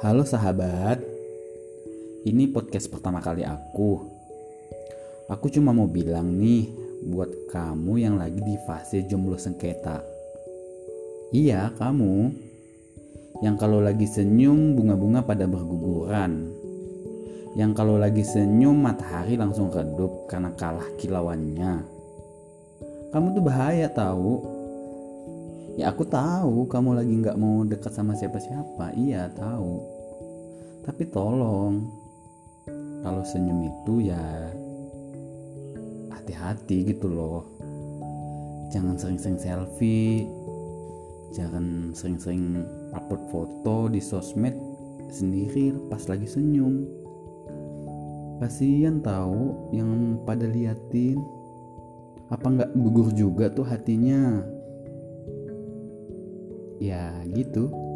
Halo sahabat, ini podcast pertama kali aku. Aku cuma mau bilang nih buat kamu yang lagi di fase jomblo sengketa. Iya, kamu yang kalau lagi senyum bunga-bunga pada berguguran. Yang kalau lagi senyum matahari langsung redup karena kalah kilauannya. Kamu tuh bahaya tahu. Ya aku tahu kamu lagi nggak mau dekat sama siapa-siapa. Iya tahu. Tapi tolong kalau senyum itu ya hati-hati gitu loh. Jangan sering-sering selfie. Jangan sering-sering upload foto di sosmed sendiri pas lagi senyum. Kasian tahu yang pada liatin. Apa nggak gugur juga tuh hatinya? Ya gitu.